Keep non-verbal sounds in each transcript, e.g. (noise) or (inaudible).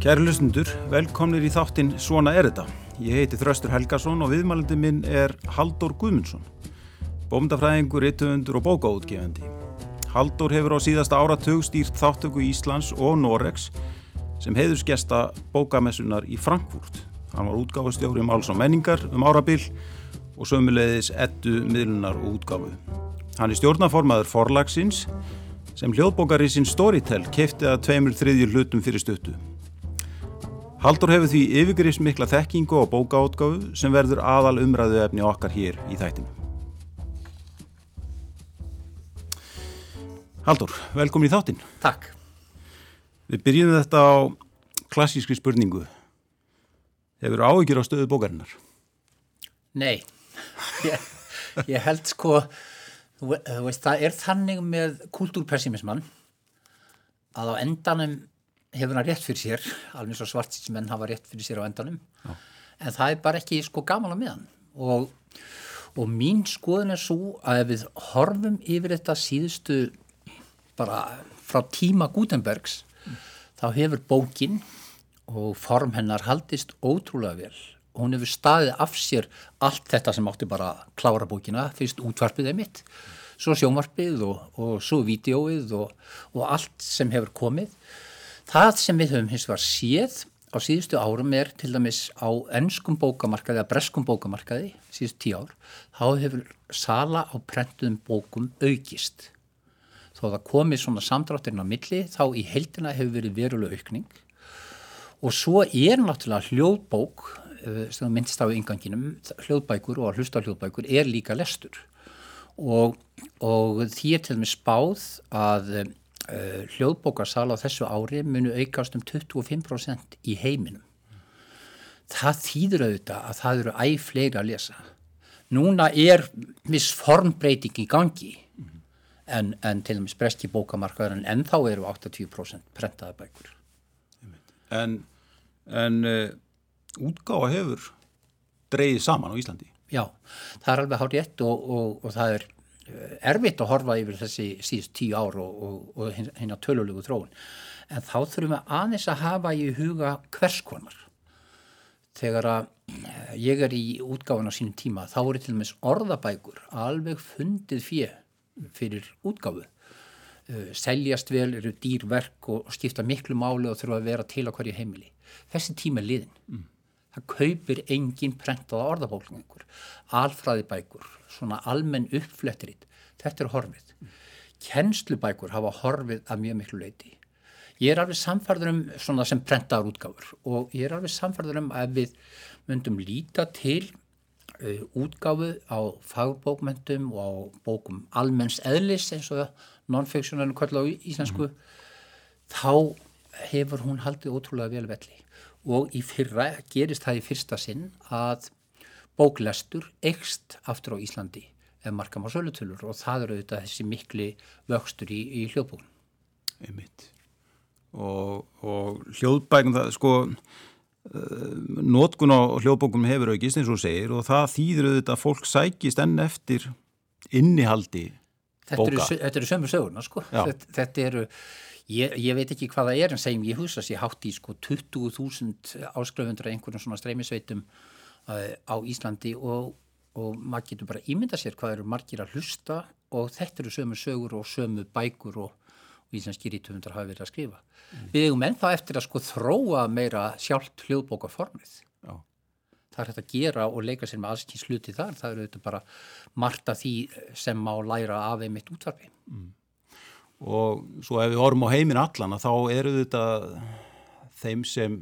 Kæri lusnundur, velkomnir í þáttinn Svona er þetta. Ég heiti Þröstur Helgason og viðmælandi minn er Haldur Guðmundsson, bómdafræðingur, yttöfundur og bókaútgefandi. Haldur hefur á síðasta áratug stýrt þáttöku Íslands og Noregs sem heiðurskesta bókamessunar í Frankfurt. Hann var útgáfustjóri um alls og menningar um árabil og sömulegðis ettu miðlunar og útgáfu. Hann er stjórnaformaður forlagsins sem hljóðbókarísinn Storytel kefti að tveimur þriðjur hlutum fyrir stuttu. Haldur hefur því yfirgrifs mikla þekkingu og bókaótgáfu sem verður aðal umræðu efni okkar hér í þættinu. Haldur, velkomin í þáttinn. Takk. Við byrjum þetta á klassískri spurningu. Hefur áhyggjur á stöðu bókarinnar? Nei, (laughs) ég, ég held sko, þú veist, það er þannig með kultúrpessimismann að á endanum hefur hann rétt fyrir sér, alveg svo svartísmenn hafa rétt fyrir sér á endanum, Já. en það er bara ekki sko gaman á meðan og, og mín skoðun er svo að ef við horfum yfir þetta síðustu bara frá tíma Gutenbergs mm. þá hefur bókin og form hennar haldist ótrúlega vel og hún hefur staðið af sér allt þetta sem átti bara að klára bókina fyrst útvarpið er mitt svo sjónvarpið og, og svo vídeóið og, og allt sem hefur komið Það sem við höfum hins vegar séð á síðustu árum er til dæmis á ennskum bókamarkaði, að breskum bókamarkaði, síðustu tíu ár, þá hefur sala á prentuðum bókum aukist. Þó það komið svona samdráttirinn á milli, þá í heildina hefur verið veruleg aukning og svo er náttúrulega hljóðbók, eh, sem myndist á ynganginum, hljóðbækur og hlusta hljóðbækur er líka lestur og, og því er til dæmis spáð að uh, hljóðbókarsal á þessu ári munu aukast um 25% í heiminum. Það þýður auðvitað að það eru æg fleiri að lesa. Núna er viss formbreyting í gangi en, en til og með spreski bókamarkaður en þá eru 80% prentaða bækur. En, en uh, útgáða hefur dreyið saman á Íslandi? Já, það er alveg hár rétt og, og, og það er erfitt að horfa yfir þessi síðust tíu ár og, og, og hérna tölulegu þróun. En þá þurfum við aðeins að hafa í huga hverskonar þegar að eh, ég er í útgáfun á sínum tíma þá eru til og meins orðabækur alveg fundið fjö fyrir útgáfu. Uh, seljast vel, eru dýrverk og, skipta miklu máli og þurfa að vera til á hverju heimili. Þessi tíma er liðin mm. það kaupir engin prentaða orðabóklingur alfræðibækur svona almenn uppflettriðt, þetta er horfið. Kjenslubækur hafa horfið að mjög miklu leiti. Ég er alveg samfærður um svona sem prentaðar útgáfur og ég er alveg samfærður um að við myndum líta til uh, útgáfu á fagbókmentum og á bókum almenns eðlis eins og non-fictionalum kvöld á íslensku, mm. þá hefur hún haldið ótrúlega vel velli og í fyrra gerist það í fyrsta sinn að bóklestur eikst aftur á Íslandi ef markam á sölutölur og það eru auðvitað þessi mikli vöxtur í, í hljóðbókun. Einmitt. Og, og hljóðbækun það sko uh, nótkun á hljóðbókum hefur aukist eins og segir og það þýður auðvitað að fólk sækist enn eftir innihaldi þetta bóka. Þetta eru sömur sögurna sko. Þetta, þetta eru Ég, ég veit ekki hvað það er en segjum ég að ég hátt í sko 20.000 áskröfundur af einhvern svona streymisveitum á Íslandi og, og maður getur bara ímynda sér hvað eru margir að hlusta og þetta eru sömu sögur og sömu bækur og, og íslenski rítumundar hafa verið að skrifa. Mm. Við hefum ennþá eftir að sko þróa meira sjálft hljóðbókaformið. Já. Það er hægt að gera og leika sér með allskins sluti þar. Það eru þetta bara margt af því sem má læra af einmitt útvarfi. Mm. Og svo ef við horfum á heimin allan þá eru þetta þeim sem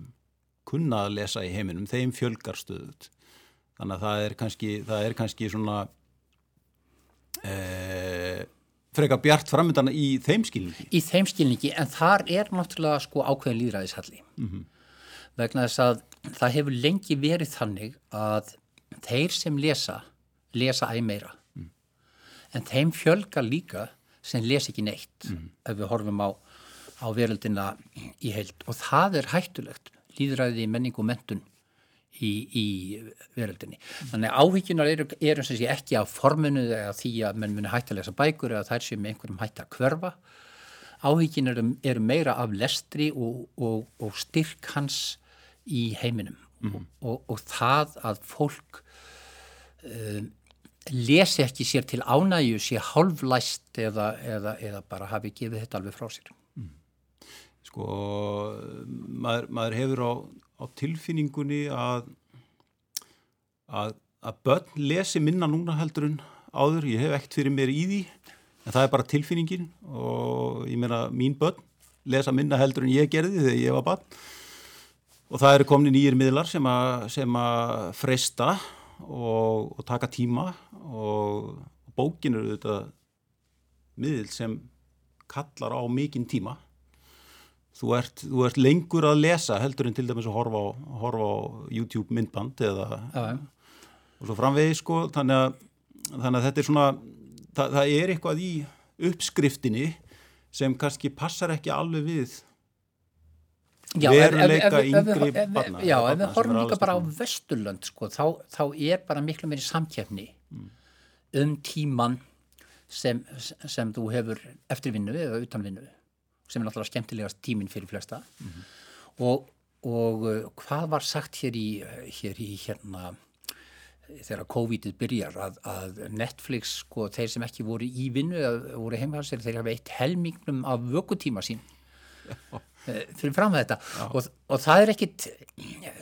kunna að lesa í heiminum, þeim fjölgar stöðut þannig að það er kannski, það er kannski svona e, freka bjart framöndan í þeim skilningi. Í þeim skilningi, en þar er náttúrulega sko ákveðin líðræðishalli mm -hmm. vegna þess að það hefur lengi verið þannig að þeir sem lesa, lesa æg meira mm. en þeim fjölgar líka sem les ekki neitt mm. ef við horfum á, á veröldina í heilt og það er hættulegt líðræði, menning og mentun í, í veröldinni. Þannig að áhyggjunar eru, eru sem sé ekki á formunu eða því að menn muni hægt að lesa bækur eða þær sem einhverjum hægt að hverfa áhyggjin eru, eru meira af lestri og, og, og styrk hans í heiminum mm. og, og það að fólk um, lesi ekki sér til ánægju sé hálflæst eða, eða, eða bara hafi gefið þetta alveg frá sér. Sko, maður, maður hefur á, á tilfinningunni að, að, að börn lesi minna núna heldur en áður, ég hef ekkert fyrir mér í því, en það er bara tilfinningin og ég meina mín börn lesa minna heldur en ég gerði þegar ég var barn. Og það eru komni nýjir miðlar sem að freysta og, og taka tíma og bókin eru þetta miðil sem kallar á mikinn tíma þú ert, þú ert lengur að lesa heldur en til dæmis að horfa á, horfa á YouTube myndband eða ja. og svo framvegi sko þannig að, þannig að þetta er svona það, það er eitthvað í uppskriftinni sem kannski passar ekki alveg við Já, veruleika yngri barna. Já, ef við horfum líka bara á Vesturlönd sko, þá, þá er bara miklu meiri samkjafni mm. um tíman sem, sem þú hefur eftirvinnu eða utanvinnu sem er náttúrulega skemmtilegast tímin fyrir flesta mm -hmm. og, og uh, hvað var sagt hér í, hér í hérna þegar COVID-ið byrjar að, að Netflix, sko, þeir sem ekki voru í vinnu eða voru heimhalsir, þeir hafa eitt helmingnum af vökutíma sín fyrir fram að þetta. Og, og það er ekkit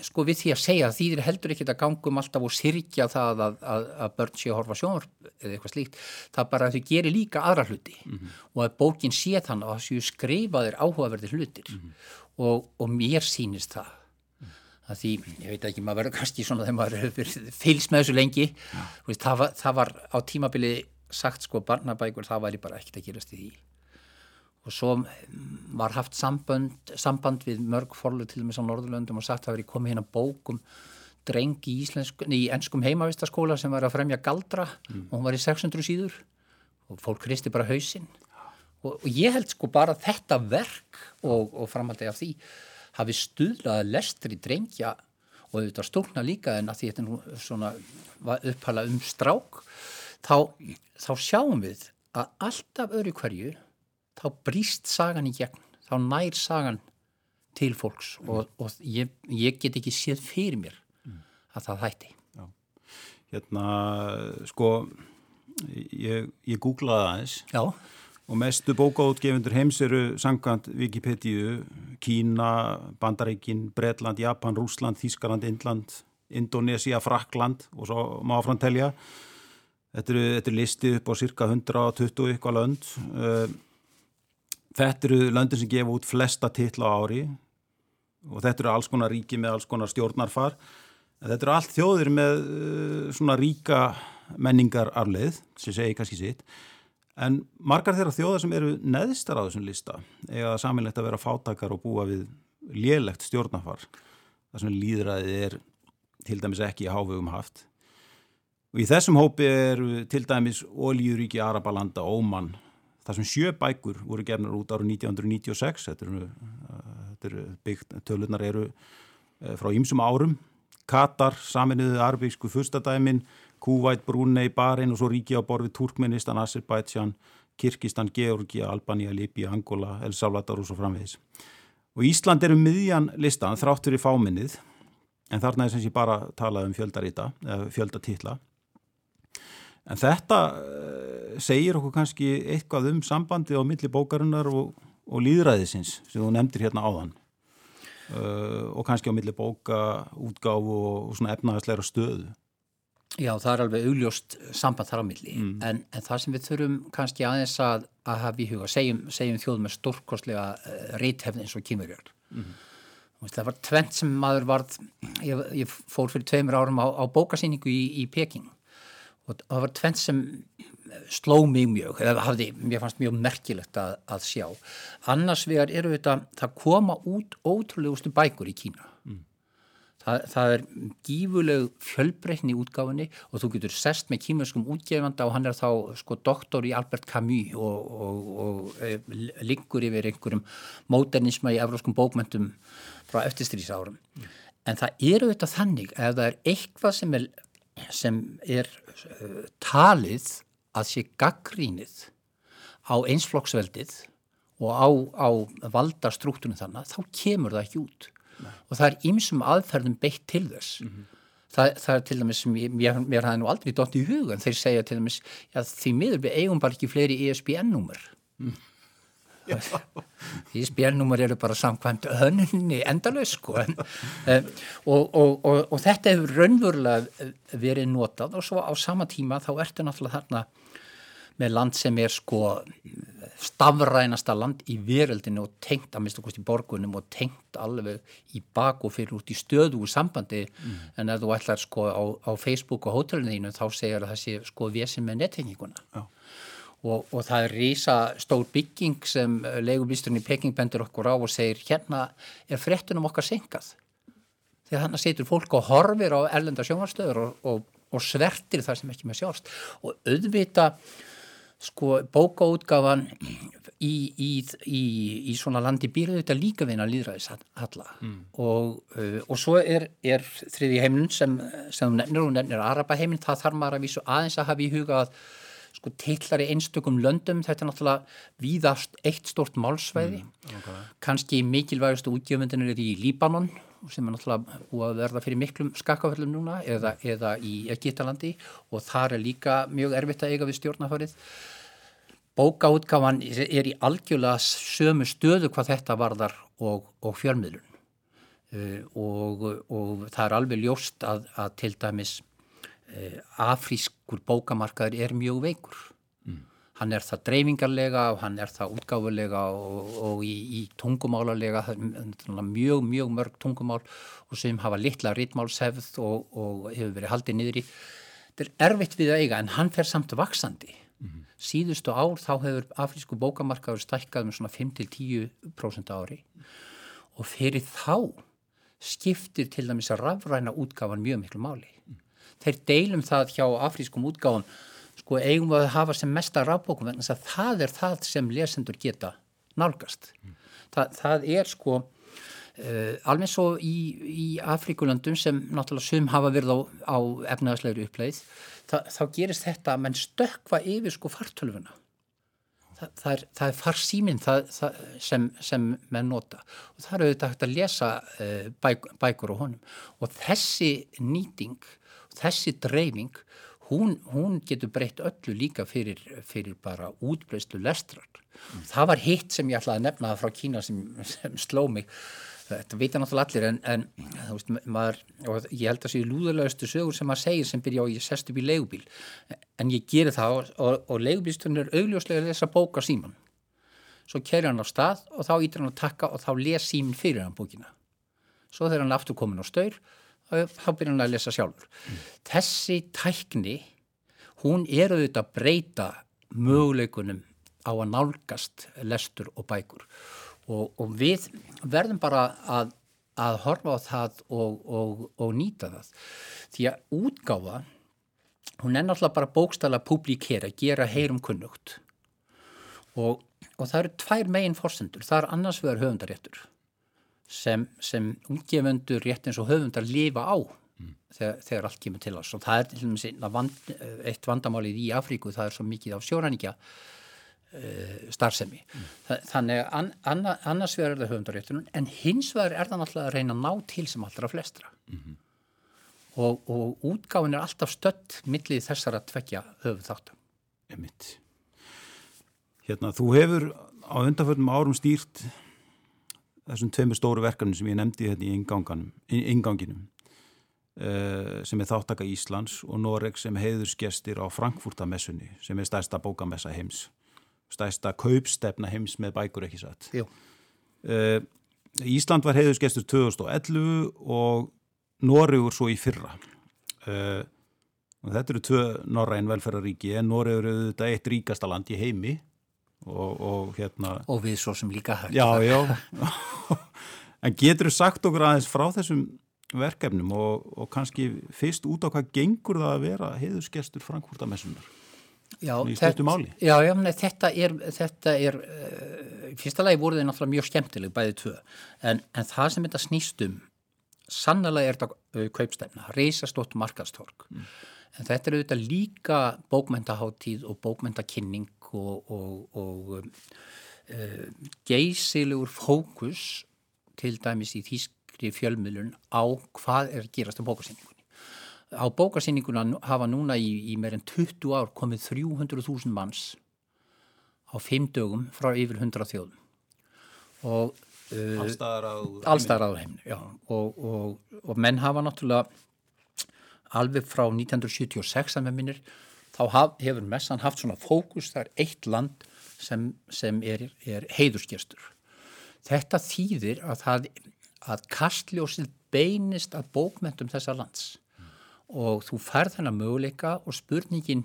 sko við því að segja því er heldur ekkit að gangum alltaf og sirkja það að, að, að börn sé að horfa sjónur eða eitthvað slíkt, það bara að þau gerir líka aðra hluti. Mm -hmm. og að bókin sé þannig að þau skrifaðir áhugaverðir hlutir. Mm -hmm. og, og mér sínist það. Mm -hmm. að því, ég veit ekki, maður verður kannski svona þegar maður fylgst með þessu lengi. Veist, það, var, það var á tímabili sagt sko barnabækur, það væri bara ekkit að gerast í því og svo var haft samband, samband við mörg forlu til dæmis á Norðurlöndum og sagt að veri komið hérna bókum drengi í, í ennskum heimavistaskóla sem var að fremja galdra. Mm. og hún var í 600 síður. Og fólk kristi bara hausinn. Og, og ég held sko bara þetta verk og, og framhaldið af því hafi stuðlaði lestri drengja og auðvitað stúrna líka en að því þetta nú svona upphala um strák þá, þá sjáum við að alltaf öru hverju þá bríst sagan í gegn, þá nær sagan til fólks mm. og, og ég, ég get ekki séð fyrir mér mm. að það hætti. Já. Hérna, sko, ég, ég googlaði aðeins Já. og mestu bókáðutgefundur heims eru sangant Wikipedia, Kína, Bandaríkin, Bredland, Japan, Rúsland, Þískaland, Indland, Indonesia, Frakland og svo má framtelja. Þetta eru, eru listið upp á cirka 120 ykkur lönd og Þetta eru löndin sem gefa út flesta titla á ári og þetta eru alls konar ríki með alls konar stjórnarfar. Þetta eru allt þjóðir með uh, svona ríka menningar arleið, sem segi kannski sitt. En margar þeirra þjóðar sem eru neðstar á þessum lista eða saminlegt að vera fátakar og búa við lélegt stjórnarfar. Það sem líðræðið er til dæmis ekki í hávegum haft. Og í þessum hópi er til dæmis Ólíuríki, Arabalanda, Óman Það sem sjö bækur voru gernar út árið 1996, þetta eru, þetta eru byggt, tölunar eru eh, frá ýmsum árum, Katar, Saminuðið, Arbísku, Fustadæmin, Kuwait, Brunei, Bahrein og svo ríki á borfið Turkmenistan, Azerbaijan, Kirkistan, Georgia, Albania, Libya, Angola, El Salvador og svo framvegis. Og Ísland eru miðjan listan þráttur í fáminnið, en þarna er sem sé bara talað um fjöldarita, fjöldatitla. En þetta uh, segir okkur kannski eitthvað um sambandi á milli bókarinnar og, og líðræðisins sem þú nefndir hérna áðan uh, og kannski á milli bóka, útgáfu og, og svona efnaðarsleira stöðu. Já, það er alveg augljóst samband þar á milli mm. en, en það sem við þurfum kannski aðeins að, að hafa í huga, segjum, segjum þjóðum með stórkostlega uh, reythefni eins og kýmurjörn. Mm. Það var tvent sem maður varð, ég, ég fór fyrir tveimur árum á, á bókasýningu í, í Peking og það var tvent sem sló mig mjög, eða hafði, mér fannst mjög merkilegt að, að sjá. Annars vegar eru þetta, það koma út ótrúlegustu bækur í Kína. Mm. Það, það er gífuleg fjölbreytni útgáfinni og þú getur sest með kímurskum útgefanda og hann er þá sko doktor í Albert Camus og, og, og e, lingur yfir einhverjum módernisma í evróskum bókmyndum frá eftirstrísárum. Mm. En það eru þetta þannig ef það er eitthvað sem er sem er uh, talið að sé gaggrínið á einsflokksveldið og á, á valda struktúrinu þannig, þá kemur það ekki út. Nei. Og það er ymsum aðferðum beitt til þess. Mm -hmm. það, það er til dæmis, mér, mér hafði nú aldrei dótt í hugan, þeir segja til dæmis, já því miður við eigum bara ekki fleiri ESBN-númer. Mm. Því spjálnúmar eru bara samkvæmt hönunni endalög sko en, um, og, og, og, og þetta hefur raunverulega verið notað og svo á sama tíma þá ertu náttúrulega þarna með land sem er sko stafrænasta land í veröldinu og tengt að mista kosti borgunum og tengt alveg í bak og fyrir út í stöðu úr sambandi mm. en ef þú ætlar sko á, á Facebook og hótelinu þínu þá segir það að það sé sko vesið með nettenginguna. Já og, og það er rísa stór bygging sem leigumisturinn í Peking bendur okkur á og segir hérna er frettunum okkar senkað þegar hann setur fólk og horfir á erlenda sjónvarstöður og, og, og svertir það sem ekki með sjást. Og auðvita sko bókaútgafan í, í, í, í svona landi býrðu þetta líka vinna líðræðis halla mm. og, uh, og svo er, er þriði heiminn sem, sem nefnir og nefnir Araba heiminn, það þarf maður að vísu aðeins að hafa í huga að sko tillar í einstökum löndum, þetta er náttúrulega víðast eitt stort málsvæði. Mm, okay. kannski mikilvægastu útgjöfundin er í Líbanon sem er náttúrulega búið að verða fyrir miklum skakkaföllum núna eða, eða í Egítalandi og þar er líka mjög erfitt að eiga við stjórnaförið Bókaútgáfan er í algjörlega sömu stöðu hvað þetta varðar og, og fjölmiðlun. Uh, og, og það er alveg ljóst að, að til dæmis afrískur bókamarkaður er mjög veikur. Mm. hann er það dreifingarlega og hann er það útgáfulega og, og í, í tungumálarlega mjög mjög mörg tungumál og sem hafa litla rítmálsefð og, og hefur verið haldið niður í þetta er erfitt við að eiga en hann fer samt vaksandi mm. síðustu ár þá hefur afrísku bókamarkaður stækkað um svona 5-10% ári. Og fyrir þá skiptir til dæmis að rafræna útgáfan mjög miklu máli. Mm þeir deilum það hjá afrískum útgáðum sko eigum við að hafa sem mesta rafbókum vegna að það er það sem lesendur geta nálgast. Mm. Það, það er sko uh, alveg svo í, í Afríkulandum sem náttúrulega sum hafa verið á, á efnaðslegri uppleið það, þá gerist þetta að menn stökva yfir sko fartölfuna. Það, það er, er farsýminn sem, sem menn nota og það eru auðvitað hægt að lesa uh, bæk, bækur á honum og þessi nýting þessi dreifing hún, hún getur breytt öllu líka fyrir, fyrir bara útbreystu lestrar. Mm. Það var hitt sem ég ætlaði að nefna frá Kína sem, sem sló mig þetta veit náttúrulega allir en, en veist, maður, ég held að það séu lúðalögustu sögur sem maður segir sem byrja á ég sest upp í leigubíl en ég gerir það og, og, og leigubílstunni er augljóslega þess að bóka síman svo kerja hann á stað og þá ítir hann að takka og þá les símin fyrir hann bókina svo þegar hann aftur komin á staur þá byrjar hann að lesa sjálfur. Mm. Þessi tækni, hún er auðvitað að breyta möguleikunum á að nálgast lestur og bækur og, og við verðum bara að, að horfa á það og, og, og nýta það. Því að útgáfa, hún er náttúrulega bara bókstala að publikera, gera heyrum kunnugt og það eru tvær megin fórsendur, það er annars vegar höfundaréttur sem, sem útgefundur rétt eins og höfundar lifa á mm. þegar, þegar allt kemur til oss og það er til dæmis vand, eitt vandamálið í Afríku það er svo mikið á sjóræninga uh, starfsemi mm. þannig an, anna, annars vegar er það höfundaréttunum en hins vegar er það náttúrulega að reyna að ná til sem allra flestra mm -hmm. og, og útgáfin er alltaf stött millið þessar að tvekja höfuð þáttum Hérna, þú hefur á undanförnum árum stýrt þessum tveimur stóru verkefni sem ég nefndi hérna í inganginum uh, sem er þáttaka Íslands og Noreg sem heiðursgestir á Frankfurtamessunni sem er stærsta bókamessa heims stærsta kaupstefna heims með bækur ekki satt. Uh, Ísland var heiðursgestur 2011 og Noregur svo í fyrra. Uh, og þetta eru tvö norræn velferðaríki en Noregur eru þetta eitt ríkasta land í heimi og, og hérna og við svo sem líka höfum já, já (laughs) en getur þú sagt okkur aðeins frá þessum verkefnum og, og kannski fyrst út á hvað gengur það að vera heiðusgestur Frankfurtamessunar Já, þetta, já, já nei, þetta er, þetta er uh, fyrsta lagi voru þið náttúrulega mjög skemmtileg bæðið tvö, en, en það sem þetta snýstum sannlega er þetta uh, kaupstæfna, reysastótt markastorg mm. en þetta er auðvitað líka bókmentaháttíð og bókmentakinning og, og, og uh, geysilegur fókus til dæmis í þýskri fjölmiðlun á hvað er að gerast á bókarsýningunni. Á bókarsýninguna hafa núna í, í meirinn 20 ár komið 300.000 manns á 5 dögum frá yfir 100 þjóðum. Og uh, allstæðar á heiminu já, og, og, og menn hafa náttúrulega alveg frá 1976 að með minnir þá haf, hefur messan haft svona fókus það er eitt land sem, sem er, er heiðurskjörstur þetta þýðir að, það, að kastljósið beinist að bókmentum þessa lands mm. og þú færð þennan möguleika og spurningin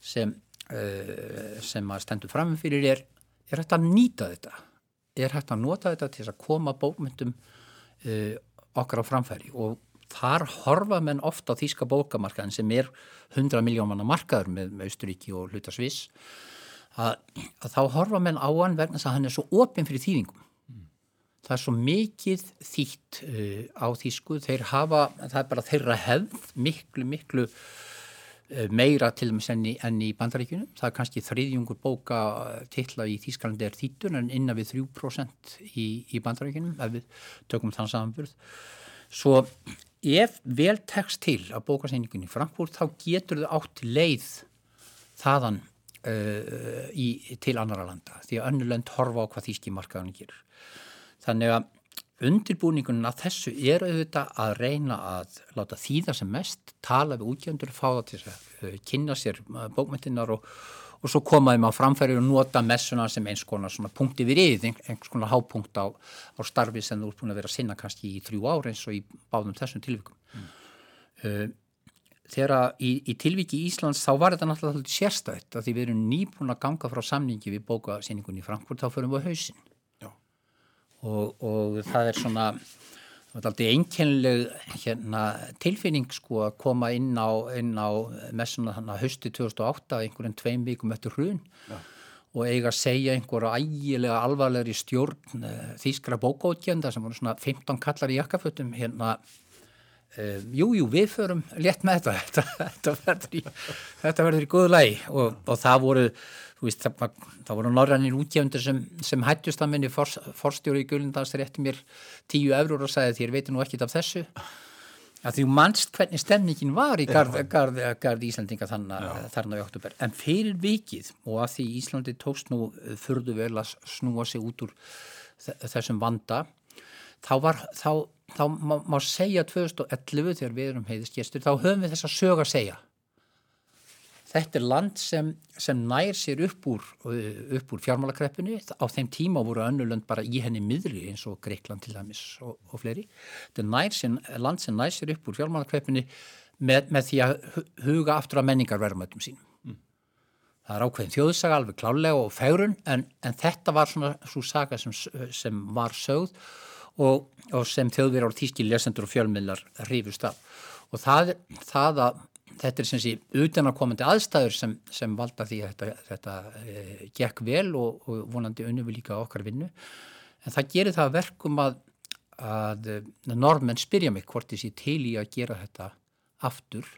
sem, uh, sem að stendur framfyrir er er hægt að nýta þetta er hægt að nota þetta til að koma bókmyndum uh, okkar á framfæri og þar horfa menn ofta á þýska bókamarkaðin sem er 100 miljómanna markaður með, Austuríki og hlutasviss að, að þá horfa menn á hann vegna þess að hann er svo opinn fyrir þýðingum mm. Það er svo mikið þýtt uh, á þýsku þeir hafa, það er bara þeirra hefð miklu miklu Eh, meira til dæmis enn í, enn í bandaríkunum. Það er kannski þriðjungur bóka tilla í Þýskalandi er þýttun en innan við 3% í, í bandaríkunum ef við tökum þann samanburð. Svo ef vel tekst til að bókaseiningunni Frankfurt þá getur þau átt leið þaðan uh, í, til annara landa því að önnulönd horfa á hvað þýski markaðunni gerur. Þannig að Undirbúningunum að þessu er auðvitað að reyna að láta þýða sem mest, tala við útgjöndur, fá það til að uh, kynna sér uh, bókmyndinar og, og svo komaðum á framfæri og nota messuna sem eins konar svona punkti við yfir, einhvers konar hápunkt á, á starfi sem þú ert búin að vera að sinna kannski í þrjú ári eins og í báðum þessum tilvikum. Mm. Uh, þegar í, í tilviki í Íslands þá var þetta náttúrulega sérstætt að því við erum nýbúin að ganga frá samningi við bókasýningunni í Frankfurt, þá förum við á hausin og, og það er svona einkennileg hérna, tilfinning sko að koma inn á, á messuna þannig að hösti 2008 einhverjum tveim vikum eftir hrun. Ja. og eiga að segja einhverja ægilega alvarlegri stjórn uh, þýskra bókótgjönda sem voru svona 15 kallar í jakkafötum hérna Jújú, uh, jú, við förum létt með þetta, (laughs) þetta verður í, þetta verður í góðu lægi og, og það voru veist, það, það voru norrannir útgjöfundur sem, sem hættust að minni for, forstjóri í Gullindans rétti mér tíu eurur og sagði þér veitir nú ekkit af þessu. Að því mannst hvernig stemningin var í garð, garð, garð Íslandinga þarna í oktober en fyrir vikið og að því Íslandi tókst nú fyrðu vel að snúa sig út úr þessum vanda þá var þá, þá má, má segja 2011 þegar við erum heiðist gestur þá höfum við þess að sög að segja Þetta er land sem, sem nær sér upp úr, upp úr fjármálakreppunni. Á þeim tíma voru önnulönd bara í henni miðri eins og Greikland til dæmis og, og fleiri. Þetta er sem, land sem nær sér upp úr fjármálakreppunni með, með því að huga aftur að menningarverðumötum sínum. Mm. Það er ákveðin þjóðsaga alveg klálega og færun en, en þetta var svona svo saga sem, sem var sögð og, og sem þjóðverjar og tíski lesendur og fjölmiðlar hrifust af. Og það, það að þetta er sem sé utanakomandi aðstæður sem, sem valda því að þetta, þetta e, gekk vel og, og vonandi unnum við líka okkar vinnu. En það gerir það verkum að, að, að normenn spyrja mig hvort þessi til í að gera þetta aftur.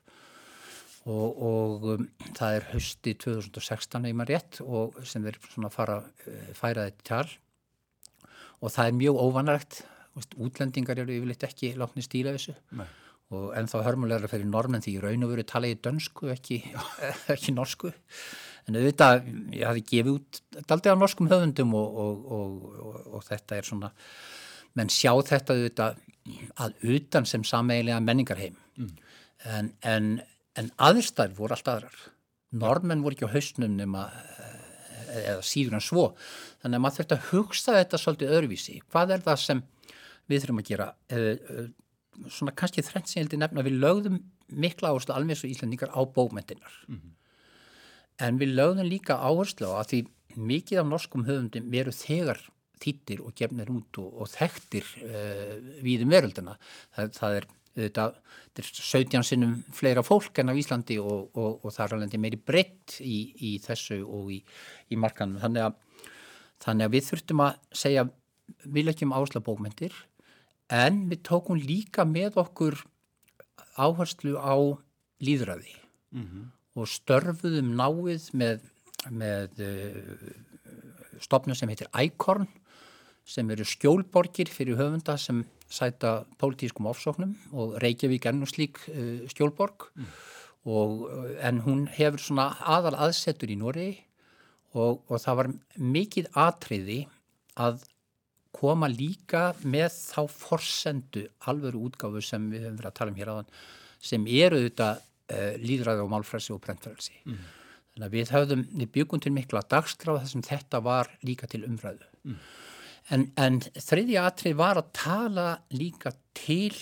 Og, og um, það er hösti 2016 eða rétt og sem þeir svona fara e, færa þetta tal. Og það er mjög óvanrægt útlendingar eru yfirleitt ekki látni stíla þessu. Nei og ennþá hörmulegra fyrir normen því raun og veru tala í dönsku ekki, (laughs) ekki norsku. En auðvitað, ég hafi gefið út aldrei á norskum höfundum og, og, og, og þetta er svona menn sjá þetta auðvitað að utan sem sameigilega menningarheim. Mm. en, en, en aðurstæður voru allt aðrar. Normen voru ekki á hausnum nema eða síður en svo. Þannig að maður þurft að hugsa þetta svolítið öðruvísi. Hvað er það sem við þurfum að gera? Eða svona kannski þrengt sem ég heldur nefna við lögðum mikla áherslu alveg svo íslendingar á bókmyndinar mm -hmm. en við lögðum líka áherslu á að því mikið af norskum höfundum veru þegar þýttir og gefnir út og, og þekktir uh, við um veröldina. Það, það er þetta, þetta er 17 sinnum fleira fólk en á Íslandi og, og, og það er alveg meiri breytt í, í þessu og í, í markanum. Þannig að, þannig að við þurftum að segja við leggjum áherslu á bókmyndir en við tókum líka með okkur áherslu á líðræði mm -hmm. og störfuðum náið með, með uh, stopnum sem heitir ICORN sem eru skjólborgir fyrir höfunda sem sæta pólitískum ofsóknum og Reykjavík er nú slík uh, skjólborg mm. og, en hún hefur svona aðal aðsetur í Nóri og, og það var mikið atriði að koma líka með þá forsendu alveru útgáfu sem við höfum verið að tala um hér aðan sem eru þetta uh, líðræði og málfræsi og brentfrælsi. Mm. Þannig að við höfðum, við byggum til mikla dagstráð þessum þetta var líka til umræðu. Mm. En, en þriðja atrið var að tala líka til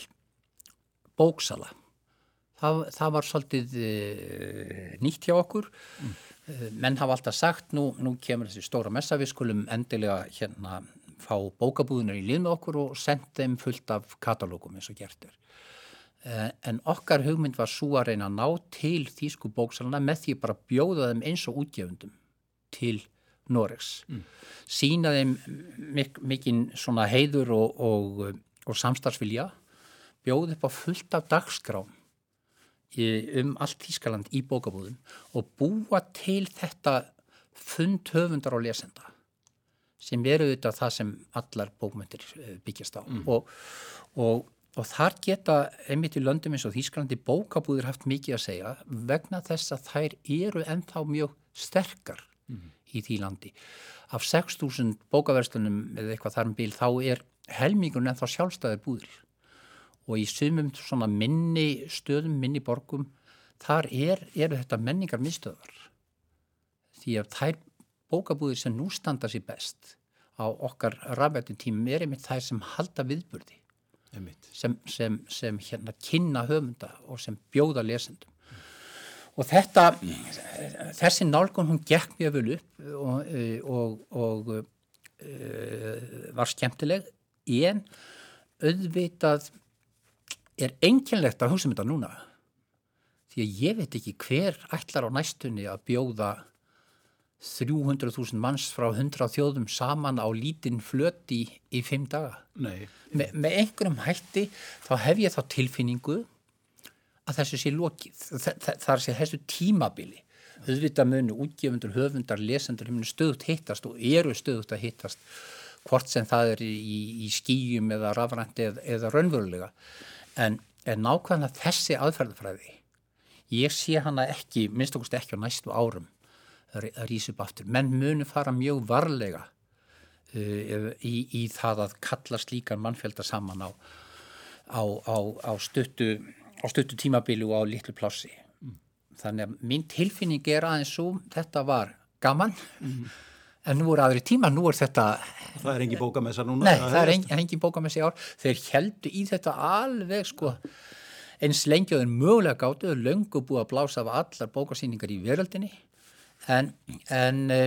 bóksala. Það, það var svolítið uh, nýtt hjá okkur. Mm. Uh, menn hafa alltaf sagt, nú, nú kemur þessi stóra messa, við skulum endilega hérna fá bókabúðunar í lið með okkur og senda þeim fullt af katalógum eins og gert er. Uh, en okkar hugmynd var svo að reyna að ná til þýsku bóksalana með því bara bjóða þeim eins og útgefundum til Noregs. Mm. Sína þeim mik mikinn svona heiður og, og, og samstarfsvilja, bjóð upp á fullt af dagskrám um allt Þískaland í bókabúðum og búa til þetta fund höfundar og lesenda sem veru auðvitað það sem allar bókmyndir eh, byggjast á mm. og, og, og þar geta einmitt í löndum eins og Þísklandi bókabúðir haft mikið að segja vegna þess að þær eru ennþá mjög sterkar mm í því landi. Af 6.000 bókaverslunum eða eitthvað þar um bíl þá er helmingun en þá sjálfstæði búðir og í sumum svona minni stöðum, minni borgum þar er, eru þetta menningar mistöðar því að þær bókabúðir sem nú standa sér best á okkar rafvættum tímum er einmitt þær sem halda viðburði. Sem, sem, sem hérna kynna höfunda og sem bjóða lesendum. Og þetta, þessi nálgun hún gekk mjög vel upp og, og, og uh, var skemmtileg en auðvitað er enginlegt að hugsa um þetta núna. Því að ég veit ekki hver ætlar á næstunni að bjóða 300.000 manns frá 100 þjóðum saman á lítinn flöti í, í fimm daga. Me, með einhverjum hætti þá hef ég þá tilfinningu að þessu sé lokið. Það er sér þessu tímabili. Þauðvitað munu útgefundur, höfundar, lesendur munu stöðut hittast og eru stöðut að hittast hvort sem það er í, í skýjum eða rafrænt eða, eða raunverulega. En, en nákvæmlega þessi aðferðafræði, ég sé hana ekki, minnst okkurst ekki á næstu árum að rýsa upp aftur. Menn munu fara mjög varlega uh, í, í það að kalla slíkan mannfjölda saman á, á, á, á stuttu á stuttu tímabili og á litlu plássi mm. þannig að mín tilfinning er aðeins svo þetta var gaman mm. en nú er aðri tíma, nú er þetta Það er engin bókamessa núna? Nei, það er engin, engin bókamessa í ár þeir heldu í þetta alveg sko eins lengi og þeir mögulega gáttu þeir löngu búið að blása af allar bókarsýningar í veröldinni en, en e,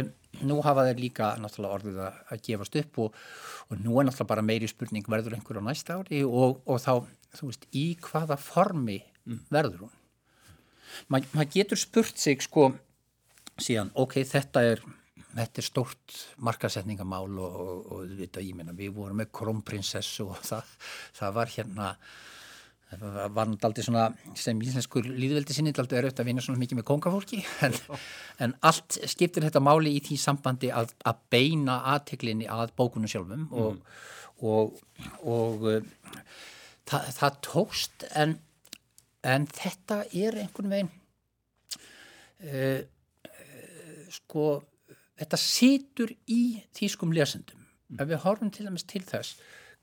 nú hafa þeir líka náttúrulega orðið að, gefast upp og, og nú er náttúrulega bara meiri spurning verður einhverju á næsta ári og, og þá þú veist, í hvaða formi mm. verður hún Ma, maður getur spurt sig sko síðan, ok, þetta er þetta er stórt markasetningamál og, og, og vita, meina, við vorum með krómprinsessu og það, það var hérna það var náttúrulega svona sem íslenskur líðveldi sinni náttúrulega er auðvitað að vinna svona mikið með kongafólki (laughs) en, en allt skiptir þetta máli í því sambandi að, að beina aðteglinni að bókunum sjálfum og, mm. og, og það, það tókst en, en þetta er einhvern veginn uh, sko þetta situr í þýskum lesendum mm. ef við horfum til dæmis til þess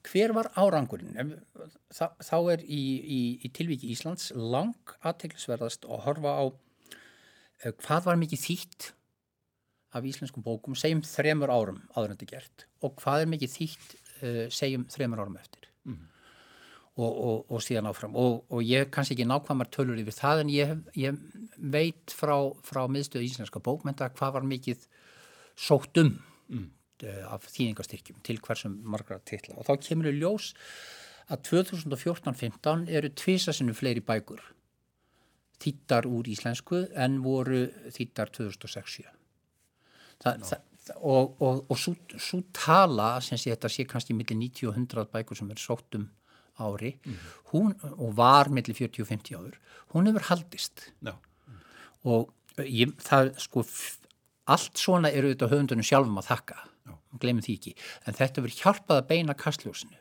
hver var árangurinn? Þá, er í, í, í tilvíki Íslands lang aðteglisverðast að horfa á uh, hvað var mikið þýtt af íslenskum bókum segjum þremur árum áður en þetta gert og hvað er mikið þýtt segjum þremur árum eftir. Mm og, og, og síðan áfram. Og, og ég kannski ekki nákvæmar tölur yfir það en ég, ég veit frá, frá miðstöðu íslenska bókmynda hvað var mikið sótt um. Mm. Af þýðingastyrkjum til hversum margra titla og þá kemur við ljós að 2014-15 eru tvísasinu fleiri bækur þýttar úr íslensku en voru þýttar 2006 Þa, no. það, og, og, og svo tala sem sé þetta sé kannski millir 90 og 100 bækur sem er sótt um ári mm. hún, og var mellir 40-50 áður hún hefur haldist no. og ég, það sko allt svona eru auðvitað höfundunum sjálfum að þakka glemum því ekki. En þetta verður hjálpað að beina kastljósinu.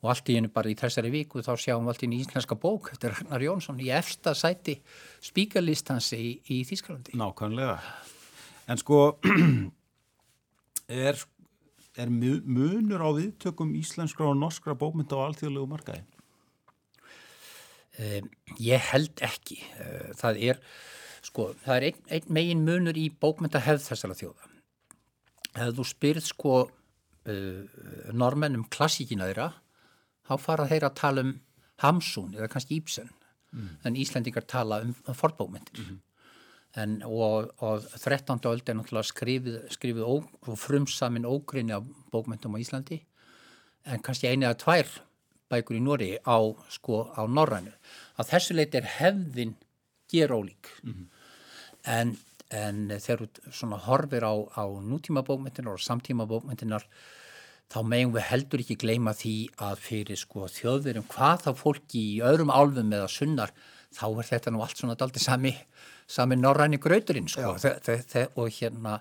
Og allt í hennu bara í þessari viku þá sjáum við allt í hennu íslenska bók er Ragnar Jónsson í efsta sæti spíkarlistansi í, í Þýskalandi. Nákvæmlega. En sko (clears throat) er, er munur á viðtökum íslenskra og norskra bókmynda á alþjóðlegu markaði? Um, ég held ekki. Það er sko, það er einn ein megin munur í bókmynda hefð þessara þjóða ef þú spyrð sko uh, normenn um klassíkina þeirra þá fara þeir að tala um Hamsun eða kannski Ibsen mm. en Íslendingar tala um, fornbókmyndir mm -hmm. en, og, og 13. öld er náttúrulega skrifið, skrifið ó, frumsamin ógrinni af bókmyndum á Íslandi en kannski eini eða tvær bækur í Nóri á, sko, á Norrænu að þessu leiti er hefðin ger ólík mm -hmm. en, en þegar þú horfir á, á nútíma bókmyndinar og samtíma bókmyndinar þá megum við heldur ekki gleyma því að fyrir sko þjóðverjum hvað þá fólki í öðrum álfum eða sunnar þá er þetta nú allt svona daldi sami, sami norræni gröðurinn sko. Þe þe þe og hérna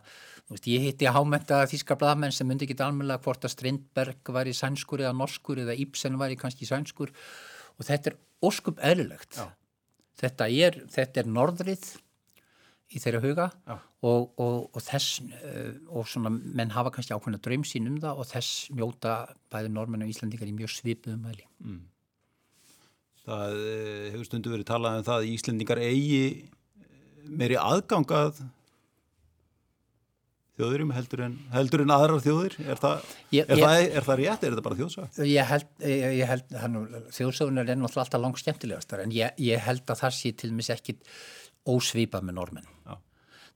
veist, ég hitti hámenta þíska bladamenn sem myndi ekki almenlega hvort að Strindberg var í sænskur eða norskur eða Ibsen var í kannski sænskur. Og þetta er óskup eðlulegt þetta er, þetta er norðrið í þeirra huga og, og, og þess uh, og svona menn hafa kannski ákveðna draum sín um það og þess njóta bæði normenn og Íslandingar í mjög svipuðum mæli. Mm. Það uh, hefur stundu verið talað um það að Íslandingar eigi meiri aðgangað þjóðurum heldur en, heldur en aðrar þjóður? Er það, ég, er, ég, það, er það rétt? Er þetta bara þjóðsög? Ég held, ég held þjóðsögun er ennáttúrulega alltaf langt skemmtilegastar en ég held að það sé til mis ekkit ósvipað með normenn.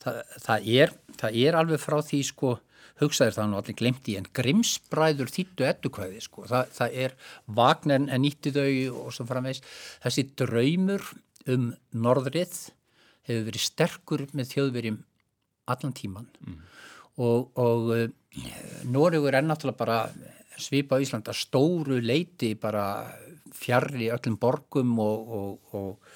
Þa, það, er, það er alveg frá því sko hugsaður það nú allir glemt í en grimsbræður þýttu ettukvæði sko það, það er Vagner en nýtti þau og svo framvegs þessi draumur um norðrið hefur verið sterkur með þjóðverjum allan tíman mm. og, og uh, Nóriður er náttúrulega bara svipa á Íslanda stóru leiti bara fjarrri öllum borgum og, og, og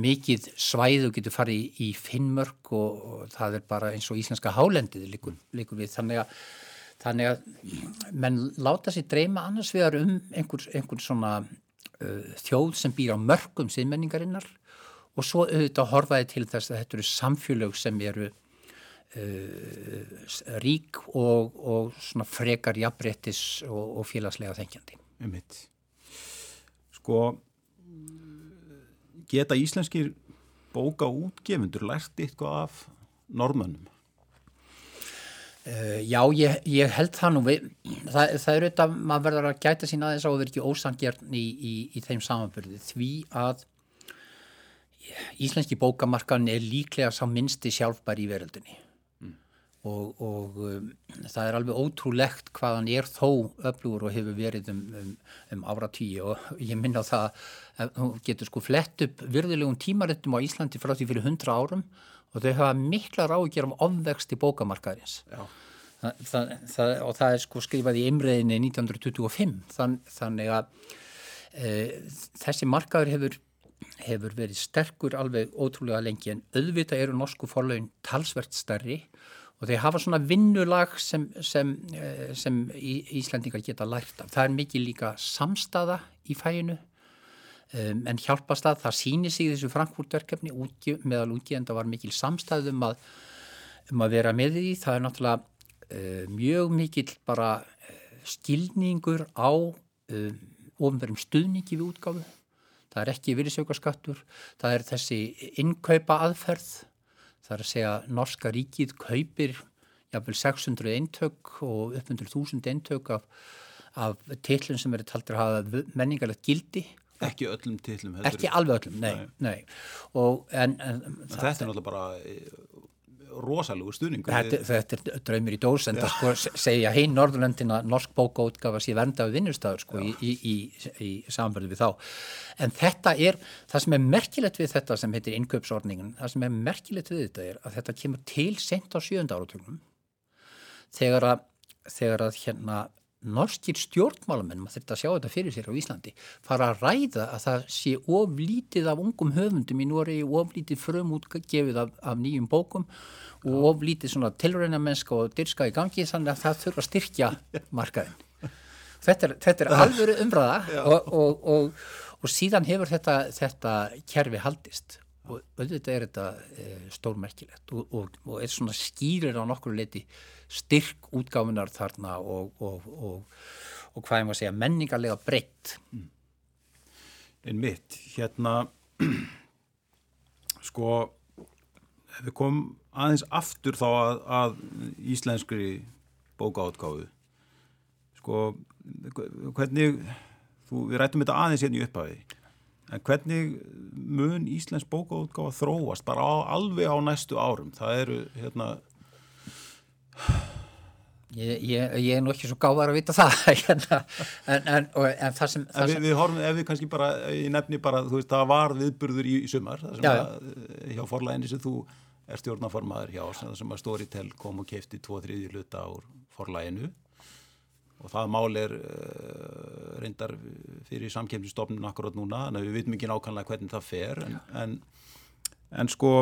mikið svæðu getur farið í, í Finnmörk og, og það er bara eins og íslenska hálendið líkur, líkur við þannig að, þannig að menn láta sér dreyma annars vegar um einhvern einhver svona uh, þjóð sem býr á mörgum siðmenningarinnar og svo auðvitað horfaði til þess að þetta eru samfélög sem eru uh, rík og, og svona frekar jafnbrettis og, og félagslega þengjandi. Um mitt. Sko geta íslenskir bóka útgefundur lært eitthvað af normannum? Uh, já, ég, ég held það nú við, það, það er auðvitað maður verður að gæta sín aðeins á að vera ekki ósangjörn í, í, í þeim samanbyrði því að íslenski bókamarkan er líklega sá minnsti sjálfbær í veröldunni og, og um, það er alveg ótrúlegt hvaðan er þó öflugur og hefur verið um, um, um ára tíu og ég minna það að þú getur sko flett upp virðulegum tímarittum á Íslandi frá því fyrir hundra árum og þau hafa mikla ráðgjör um ofvext í bókamarkaðins það, það, það, og það er sko skrifað í imreðinni 1925 þann, þannig að e, þessi markaður hefur hefur verið sterkur alveg ótrúlega lengi en auðvitað eru norsku forlaun talsvert stærri og þeir hafa svona vinnulag sem, sem, eh, sem Íslandingar geta lært af. Það er mikið líka samstaða í fæinu um, en hjálpast að það síni sig þessu Frankfurt-verkefni meðal útgjöfenda var mikil samstæð um að, um að vera með því. Það er náttúrulega uh, mjög mikil bara uh, skilningur á um, ofnverðum stuðningi við útgáfu. Það er ekki virðsaukarskattur, það er þessi innkaupa aðferð Það er að segja að norska ríkið kaupir jáfnveil 600 eintök og upp undir 1000 eintök af, af tillum sem eru taldur að hafa menningarlegt gildi. Ekki öllum tillum? Ekki alveg öllum, nei. nei. nei. Og, en, en, en þetta er náttúrulega bara rosalega stuðningu. Þetta, þetta er draumir í dós en það sko segja hinn Norðurlöndin að norsk bókaútgafa sé vernda við vinnustafur sko í, í, í, í samverðu við þá. En þetta er, það sem er merkilegt við þetta sem heitir innköpsordningen, það sem er merkilegt við þetta er að þetta kemur til sent á sjönda áratögnum þegar að, þegar að hérna norskir stjórnmálamenn, maður þurft að sjá þetta fyrir sér á Íslandi, fara að ræða að það sé oflítið af ungum höfundum í Nóri, oflítið frumútgefið af, af nýjum bókum og oflítið svona tilrænamennska og dyrska í gangi þannig að það þurfa að styrkja markaðin. Þetta er, þetta er (laughs) alvöru umræða og, og, og, og síðan hefur þetta, þetta kerfi haldist og auðvitað er þetta e, stórmerkilegt og, og, og er svona skýrir á nokkru leiti styrk útgáfinar þarna og, og hvað ég maður segja menningarlega breytt mm. En mitt, hérna (clears throat) sko ef við komum aðeins aftur þá að, að íslenskri bókaátgáðu sko hvernig þú, við rættum þetta aðeins hérna í upphafi En hvernig mun Íslands bókaútgáfa þróast bara á, alveg á næstu árum? Það eru, hérna... Ég, ég, ég er nú ekki svo gáðar að vita það, (laughs) hérna, en, en, en það sem... Það en við, sem... við horfum, ef við kannski bara, ég nefni bara, þú veist, það var viðburður í, í sumar, það sem já, að, eh, hjá forlæginni sem þú er stjórnaformaður hjá, sem að Storytel kom og kefti tvo þriði luta á forlæginu og það mál er uh, reyndar fyrir samkemsistofnun akkurát núna, að við vitum ekki nákvæmlega hvernig það fer en, en, en sko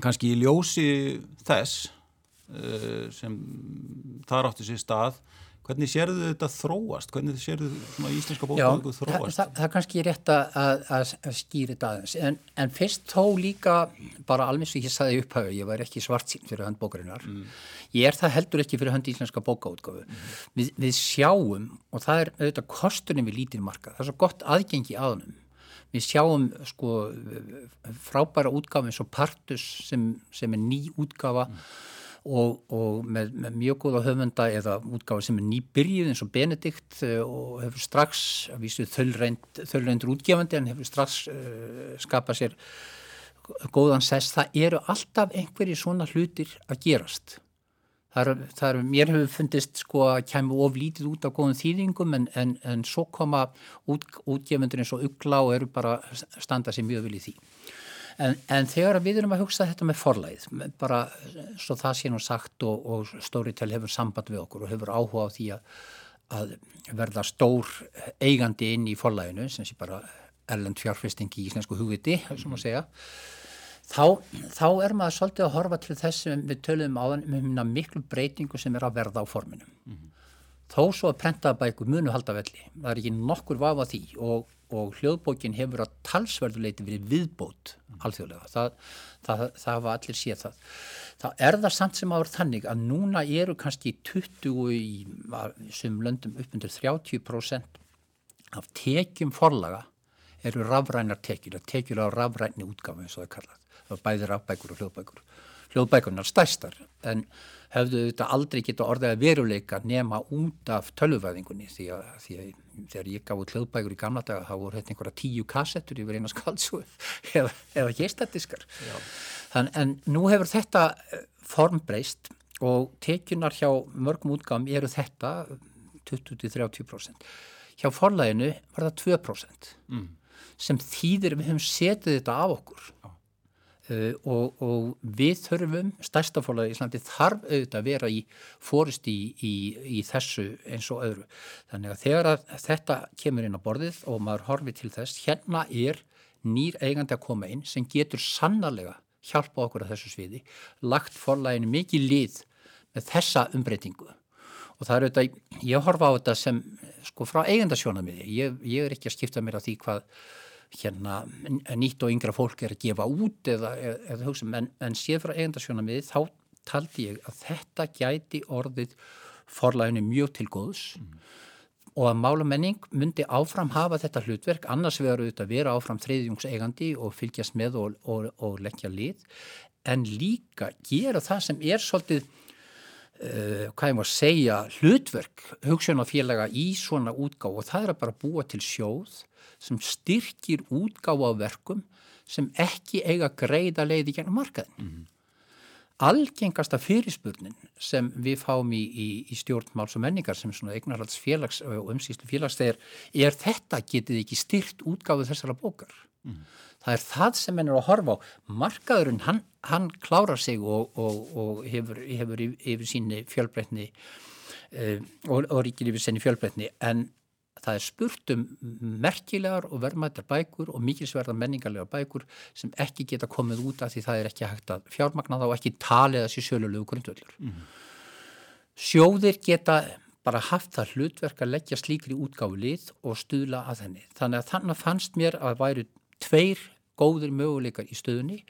kannski í ljósi þess sem það áttu sér stað Hvernig sérðu þetta þróast? Hvernig sérðu íslenska bókbóku þróast? Það, það, er kannski rétt að, að, að skýra þetta aðeins, en, en fyrst þó líka, bara alveg sem ég saði upphauð, ég var ekki svart sín fyrir hönd bókarinnar, mm. ég er það heldur ekki fyrir hönd íslenska bókaútgáfu. Mm. Við, við sjáum, og það er auðvitað kostunum við lítilmarka, það er svo gott aðgengi aðunum. Við sjáum sko frábæra útgáfi eins og Partus sem, sem er ný útgáfa mm og, og með, með mjög góða höfunda eða útgáði sem er nýbyrjuð eins og Benedikt eh, og hefur strax, að vísu þöllreindur útgefandi en hefur strax uh, skapað sér góðan sess, það eru alltaf einhverji svona hlutir að gerast Það er, það er, mér hefur fundist sko að kemur oflítið út af góðum þýðingum en, en, en svo koma út, útgefundur eins og ugla og eru bara standa sér mjög vel í því. En, en þegar við erum að hugsa þetta með forlæð, bara svo það sé nú sagt og, og Storytel hefur samband við okkur og hefur áhuga á því að, að verða stór eigandi inn í forlæðinu, sem sé bara erlend fjárfesting í íslensku hugviti, sem að segja, þá, þá er maður svolítið að horfa til þess sem við töluðum á þann um miklu breytingu sem er að verða á forminum. Mm -hmm. Þó svo að prentaðabækur munu halda velli, það er ekki nokkur vafa því og og hljóðbókin hefur að talsverðuleiti verið viðbót alþjóðlega, það, það, það hafa allir séð það. Það er það samt sem áður þannig að núna eru kannski 20 í sem löndum upp undir 30% af tekjum forlaga eru rafrænar tekjur, tekjur á rafræni útgáfi eins og það kallað, það er bæði rafbækur og hljóðbækur. Hljóðbækunar stærstar en hefðu þetta aldrei geta orðið að veruleika nema út af tölvuvæðingunni því að, því að þegar ég gaf út hljóðbækur í gamla daga þá voru þetta einhverja tíu kassettur yfir eina skálsúi (laughs) eða, eða geistatdiskar en nú hefur þetta eh, formbreyst og tekjunar hjá mörgum útgáðum eru þetta 20-30% hjá forlæginu var það 2% mm. sem þýðir við höfum setið þetta af okkur Uh, og, og við þurfum, stærstafólagi í Íslandi þarf auðvitað að vera í fórist í, í, í þessu eins og öðru. Þannig að þegar að þetta kemur inn á borðið og maður horfið til þess, hérna er nýr eigandi að koma inn sem getur sannarlega hjálpa okkur að þessu sviði, lagt fórlæginu mikið lið með þessa umbreytingu. Og það er auðvitað, ég horfa á þetta sem sko frá eigandasjónamiði, ég, ég er ekki að skipta mér á því hvað hérna nýtt og yngra fólk er að gefa út eða, eða hugsa, en, en séð frá eigandarsjóna miði þá taldi ég að þetta gæti orðið forlæginu mjög til góðs mm. og að málamenning myndi áfram hafa þetta hlutverk, annars verður þetta að vera áfram þriðjungseigandi og fylgjast með og, og, og leggja lið, en líka gera það sem er svolítið hvað ég má segja, hlutverk hugsunafélaga í svona útgáð og það er að bara búa til sjóð sem styrkir útgáð á verkum sem ekki eiga greiða leiði gennum markaðin. Mm -hmm. Algengasta fyrirspurnin sem við fáum í, í, í stjórnmáls og menningar sem svona eignarhalds félags og umsýslu félagstegir er þetta getið ekki styrt útgáðu þessara bókar. Mm. Það er það sem henn er að horfa á. Markaðurinn, hann, hann klárar sig og, og, og hefur, hefur yfir síni fjölbreytni uh, og, og ríkir yfir senni fjölbreytni en það er spurt um merkilegar og verðmættar bækur og mikilsverðar menningarlegar bækur sem ekki geta komið út af því það er ekki hægt að fjármagna þá og ekki talið þessi sjölulegu grundvöldur. Mm. Sjóðir geta bara haft það hlutverk að leggja slíkri útgáfi lið og stuðla að henni. Þannig að þannig fannst mér að væru tveir góðir möguleikar í stöðunni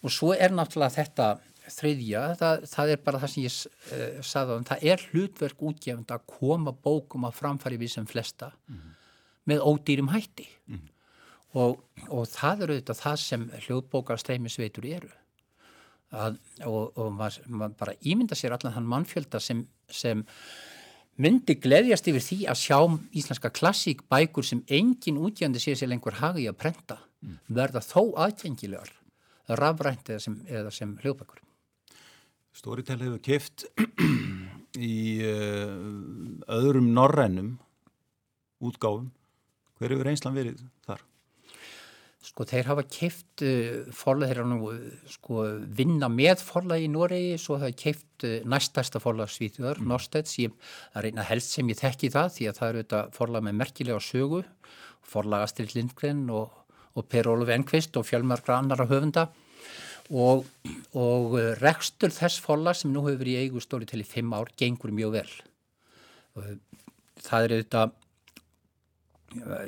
og svo er náttúrulega þetta þriðja, það, það er bara það sem ég uh, sagði á það, það er hlutverk útgefnd að koma bókum að framfæri við sem flesta mm -hmm. með ódýrum hætti mm -hmm. og, og það eru auðvitað það sem hljóðbókar streymisveitur eru að, og, og maður, maður bara ímynda sér allan þann mannfjölda sem, sem myndi gleðjast yfir því að sjá íslenska klassík bækur sem engin útgefndi sér sér lengur hagi að prenta mm. verða þó aðgengilegar rafrænt eða sem, sem hljóðbækur Storytel hefur keft í uh, öðrum norrænum útgáfum. Hver hefur einslan verið þar? Sko þeir hafa keft uh, forlag, þeir hafa nú sko vinna með forlag í Noregi, svo hafa keft uh, næstasta forlag Svíþjóðar, mm. Norstedts, ég er reyna helst sem ég þekki það því að það eru þetta forlag með merkilega sögu, forlag Astrid Lindgren og, og Per Olof Enqvist og fjölmargra annara höfunda. Og, og rekstur þess folla sem nú hefur verið í eigu stóri til í fimm ár gengur mjög vel. Og það er auðvitað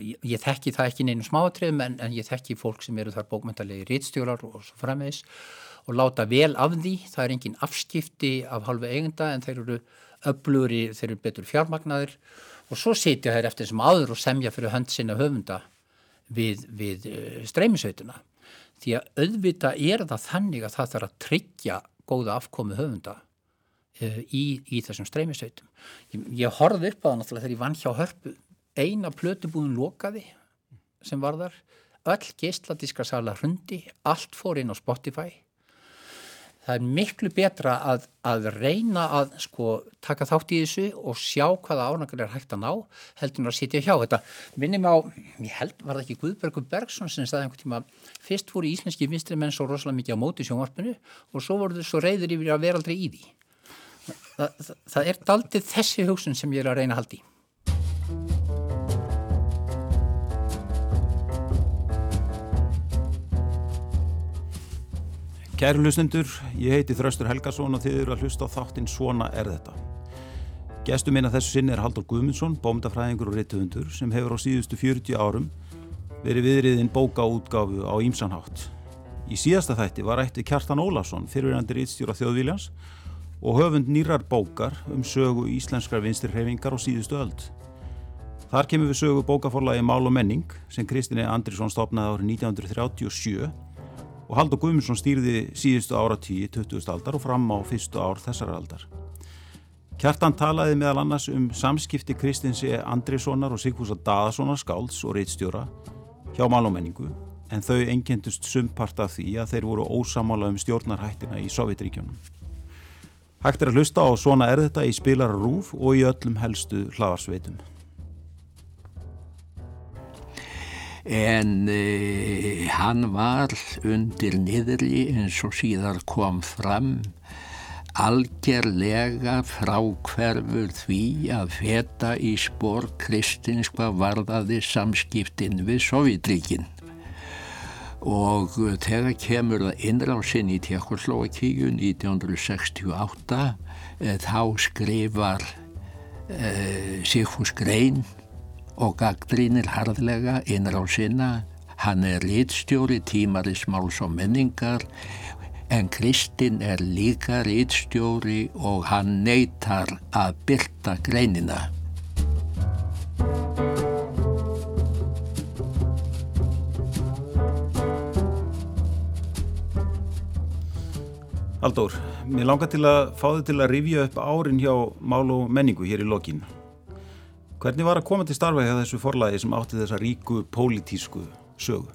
ég, ég þekki það ekki neinu smáatriðum en, en ég þekki fólk sem eru þar bókmyndalegi rítstjólar og svo framvegs og láta vel af því, það er engin afskipti af halvu eigenda en þeir eru öbluri, þeir eru betur fjármagnadir og svo sitja þeir eftir sem áður og semja fyrir hönd sinna höfunda við, við eh, streymisveituna því að auðvita er það þannig að það þarf að tryggja góða afkomi höfunda uh, í, í þessum streymisveitum. Ég, ég horfði upp á það náttúrulega þegar ég vann hjá hörpu eina plötubúðun lokaði sem var þar, öll geistladíska sala hrundi, allt fór inn á Spotify. Það er miklu betra að, að reyna að sko taka þátt í þessu og sjá hvaða ánægur er hægt að ná heldur að sitja hjá. Þetta minnum á, ég held, var það ekki Guðbergur Bergson sem staði einhvern tíma fyrst voru íslenski vinstri menn svo rosalega mikið á móti sjónvarpinu og svo voru þau svo reyður yfir að vera aldrei í því. Það, það, það er daldið þessi hugsun sem ég er að reyna að haldi Kæru hlustendur, ég heiti Þraustur Helgason og þið eru að hlusta á þáttinn Svona er þetta. Gestur minna þessu sinni er Haldur Guðmundsson, bómdafræðingur og rittuhundur sem hefur á síðustu 40 árum verið viðriðinn bókaútgáfu á Ímsanhátt. Í síðasta þætti var ætti Kjartan Ólafsson, fyrirverandi rittstjóra þjóðvíljans og höfund nýrar bókar um sögu íslenskar vinstirhefingar og síðustu öld. Þar kemur við sögu bókaforlagi Mál og menning sem Kristinni Andrisson stopnaði árið 1937 og Haldur Guðmundsson stýrði síðustu áratíi 20. aldar og fram á fyrstu ár þessar aldar. Kjartan talaði meðal annars um samskipti Kristinsi Andrissonar og Sigfúsa Daðasonar skálds og reittstjóra hjá málómenningu en þau engendust sumpart af því að þeir voru ósamála um stjórnarhættina í Sovjetríkjónum. Hægt er að hlusta á Svona er þetta í spilar rúf og í öllum helstu hlaðarsveitum. En e, hann var undir niðri eins og síðar kom fram algerlega frákverfur því að feta í spór kristins hvað varðaði samskiptin við Sovjetríkin og þegar kemur það innráðsinn í Tjekkoslovakíu 1968 e, þá skrifar e, Sigfús Grein og gaggrínir harðlega innráð sinna. Hann er rítstjóri tímarismáls og menningar en Kristinn er líka rítstjóri og hann neytar að byrta greinina. Haldur, mér langar til að fá þið til að rifja upp árin hjá mál og menningu hér í lokinu. Hvernig var að koma til starfa hjá þessu forlægi sem átti þessa ríku pólitísku sögu?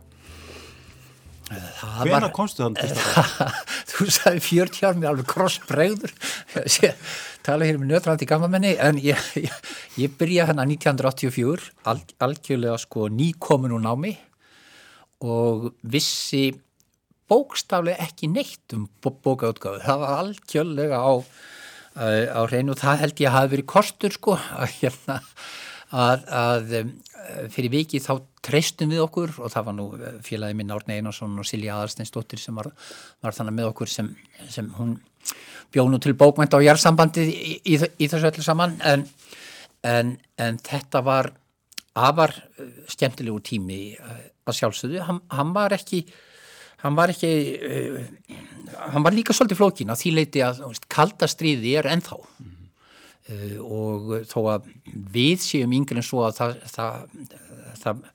Hvena komstu þannig til starfa? (laughs) Þú sagði 40 ár með alveg krossbregður (laughs) tala hér um nötrandi gammamenni en ég, ég, ég byrja hann að 1984 al, algjörlega sko nýkomin úr námi og vissi bókstaflega ekki neitt um bókautgáðu það var algjörlega á á hreinu. Og það held ég að hafi verið kostur sko að, hérna, að, að um, fyrir viki þá treystum við okkur. Og það var nú félagi minn Árni Einarsson og Silja Aðarsteinsdóttir sem var, var þannig með okkur sem, sem hún bjónu til bókmænt á jærsambandi í, í, í þessu öllu saman. En, en, en þetta var afar skemmtilegu tími að sjálfsögðu, hann, hann var ekki hann var ekki uh, hann var líka svolítið flókin að því leiti að veist, kalda stríði er ennþá mm -hmm. uh, og þó að við séum yngre en svo að það, það, það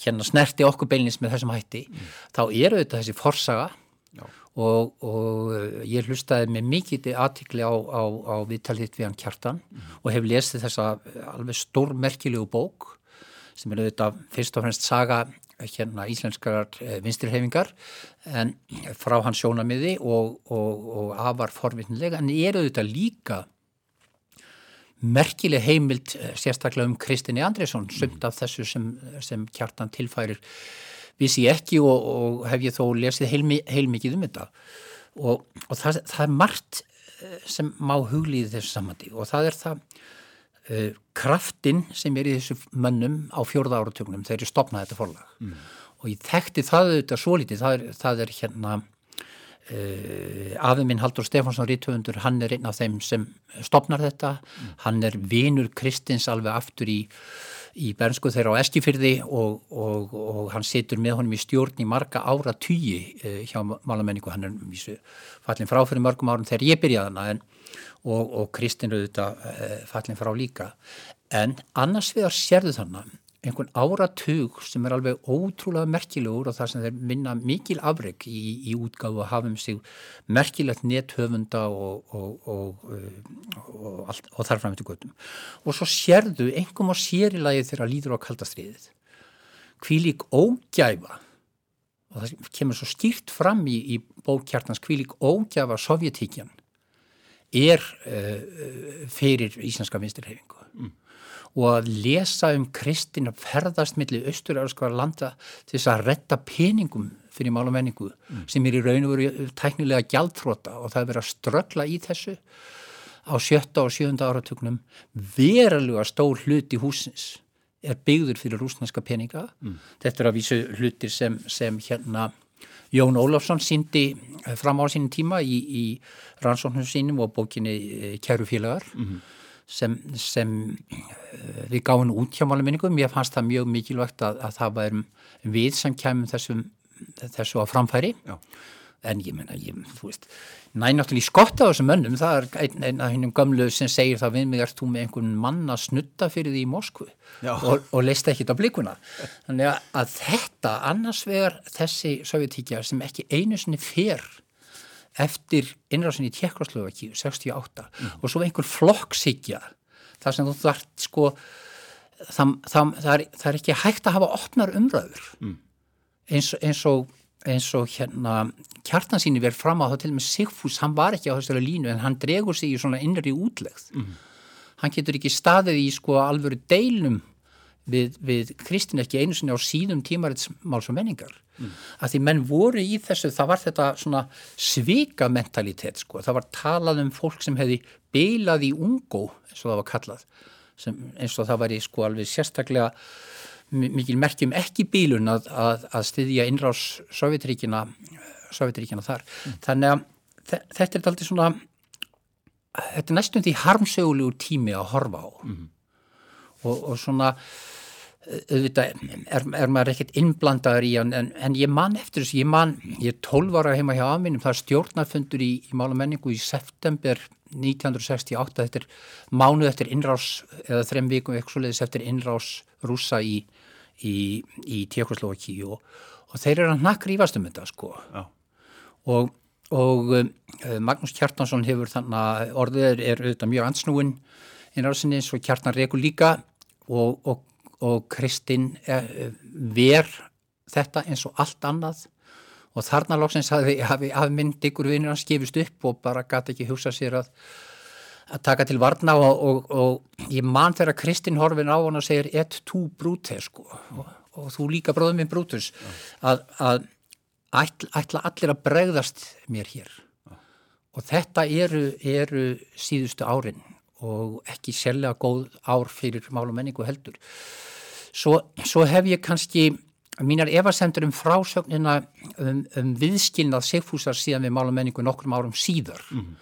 hérna snerti okkur beilins með þessum hætti mm. þá eru þetta þessi forsaga og, og ég hlustaði með mikið aðtikli á, á, á viðtalið við hann kjartan mm. og hef lesið þessa alveg stórmerkilegu bók sem er auðvitað fyrst og fremst saga hérna íslenskar eh, vinstirhefingar en frá hans sjónamiði og, og, og afar forvitnilega en er auðvitað líka merkileg heimild eh, sérstaklega um Kristinni Andresson sumt af þessu sem, sem kjartan tilfærir vissi ég ekki og, og hef ég þó lesið heilmi, heilmikið um þetta. Og það, það er margt eh, sem má huglýði þessu samandi og það er það kraftin sem er í þessu mönnum á fjórða áratögnum þegar ég stopnaði þetta forlag mm. og ég þekkti það auðvitað svo litið, það er, það er hérna uh, afi minn Haldur Stefánsson Rítuðundur, hann er einn af þeim sem stopnar þetta, mm. hann er vinur Kristins alveg aftur í í bernsku þeirra á Eskifyrði og, og, og hann situr með honum í stjórn í marga ára tugi uh, hjá málamenningu, hann er fallin frá fyrir mörgum árum þegar ég byrjaði hana en og, og Kristinn auðvitað e, fallin frá líka en annars að sérðu þannig einhvern áratug sem er alveg ótrúlega merkilegur og það sem þeir minna mikil afreg í, í útgáfu að hafa um sig merkilegt nethöfunda og, og, og, og þar fram til göttum. Og svo sérðu einhverjum á sérilagi þegar líður á kaldastriðið. Kvílík ógæfa og það kemur svo skýrt fram í, í bókjartans kvílík ógæfa sovjetíkjan er uh, fyrir íslenska vinstirhefingu mm. og að lesa um kristin að ferðast millir austur-euróskara landa til þess að retta peningum fyrir mál og menningu mm. sem er í raun og veru tæknilega gjaldfróta og það er verið að ströggla í þessu á sjötta og sjönda áratugnum verulega stór hlut í húsins er byggður fyrir rúsnarska peninga mm. þetta er að vísu hlutir sem, sem hérna Jón Ólafsson síndi eh, fram á sínum tíma í, í rannsóknum sínum og bókinni eh, Kærufélagar mm -hmm. sem, sem eh, við gáðum út hjá málaminningum. Ég fannst það mjög mikilvægt að, að það var við sem kemum þessu á framfæri Já. En ég menna, ég, þú veist næ náttúrulega í skotta á þessum mönnum. Það er einn, einn af hennum gamlu sem segir það við mig erst þú með einhvern mann að snutta fyrir því í Moskvu? Og, og leista ekkit á blikuna. Þannig að þetta annars vegar þessi sovjetíkja sem ekki einu sinni fer eftir innrásinni í Tjekkoslovaki 68 mm. og svo einhver flokksíkja þar sem þú þart sko það, það, það, er, það er ekki hægt að hafa opnar umröður mm. eins, eins og eins og hérna kjartansýni verið fram á það til og með Sigfús, hann var ekki á þessari línu en hann dregur sig í svona innri útlegð. Mm hann getur ekki staðið í sko alvöru deilum við, við Kristin ekki einu sinni á síðum tímaritsmáls og menningar. Mm. að því menn voru í þessu, það var þetta svona svika mentalitet sko, það var talað um fólk sem hefði beilað í ungó eins og það var kallað sem, eins og það var í sko alveg sérstaklega mikil merkjum ekki bílun að, að, að styðja innrás Sovjetríkina, Sovjetríkina þar. Mm. Þannig að þetta er alltaf svona, þetta er næstum því harmsögulegur tími að horfa á mm. og, og svona, auðvitað er, er maður ekkert innblandaður í en, en ég man eftir þessu, ég man, ég er 12 ára heima hjá aðminnum, það er stjórnarfundur í, í mála menningu í september 1968, þetta er mánuð eftir innrás eða þrem vikum eitthvað svo leiðis eftir innrás rúsa í í, í Tjekkoslovaki og, og þeir eru að nakk rífast um þetta sko Já. og, og um, Magnús Kjartansson hefur þannig að orðið er, er auðvitað mjög ansnúin inn á sinni svo Kjartan Reykjur líka og, og Kristinn eh, ver þetta eins og allt annað og þarna lóksins hafi, hafi, hafi mynd ykkur vinnir að skifist upp og bara gæti ekki hugsa sér að að taka til varna og, og, og ég man þegar Kristinn Horfin á hann og segir ett tú brúte sko og, og þú líka bróðum minn brútus að, að ætla, ætla allir að bregðast mér hér Já. og þetta eru, eru síðustu árin og ekki sérlega góð ár fyrir mál og menningu heldur. Svo, svo hef ég kannski mínar efasendur um frásögnina um, um viðskilnað segfúsar síðan við mál og menningu nokkrum árum síðar. Mm.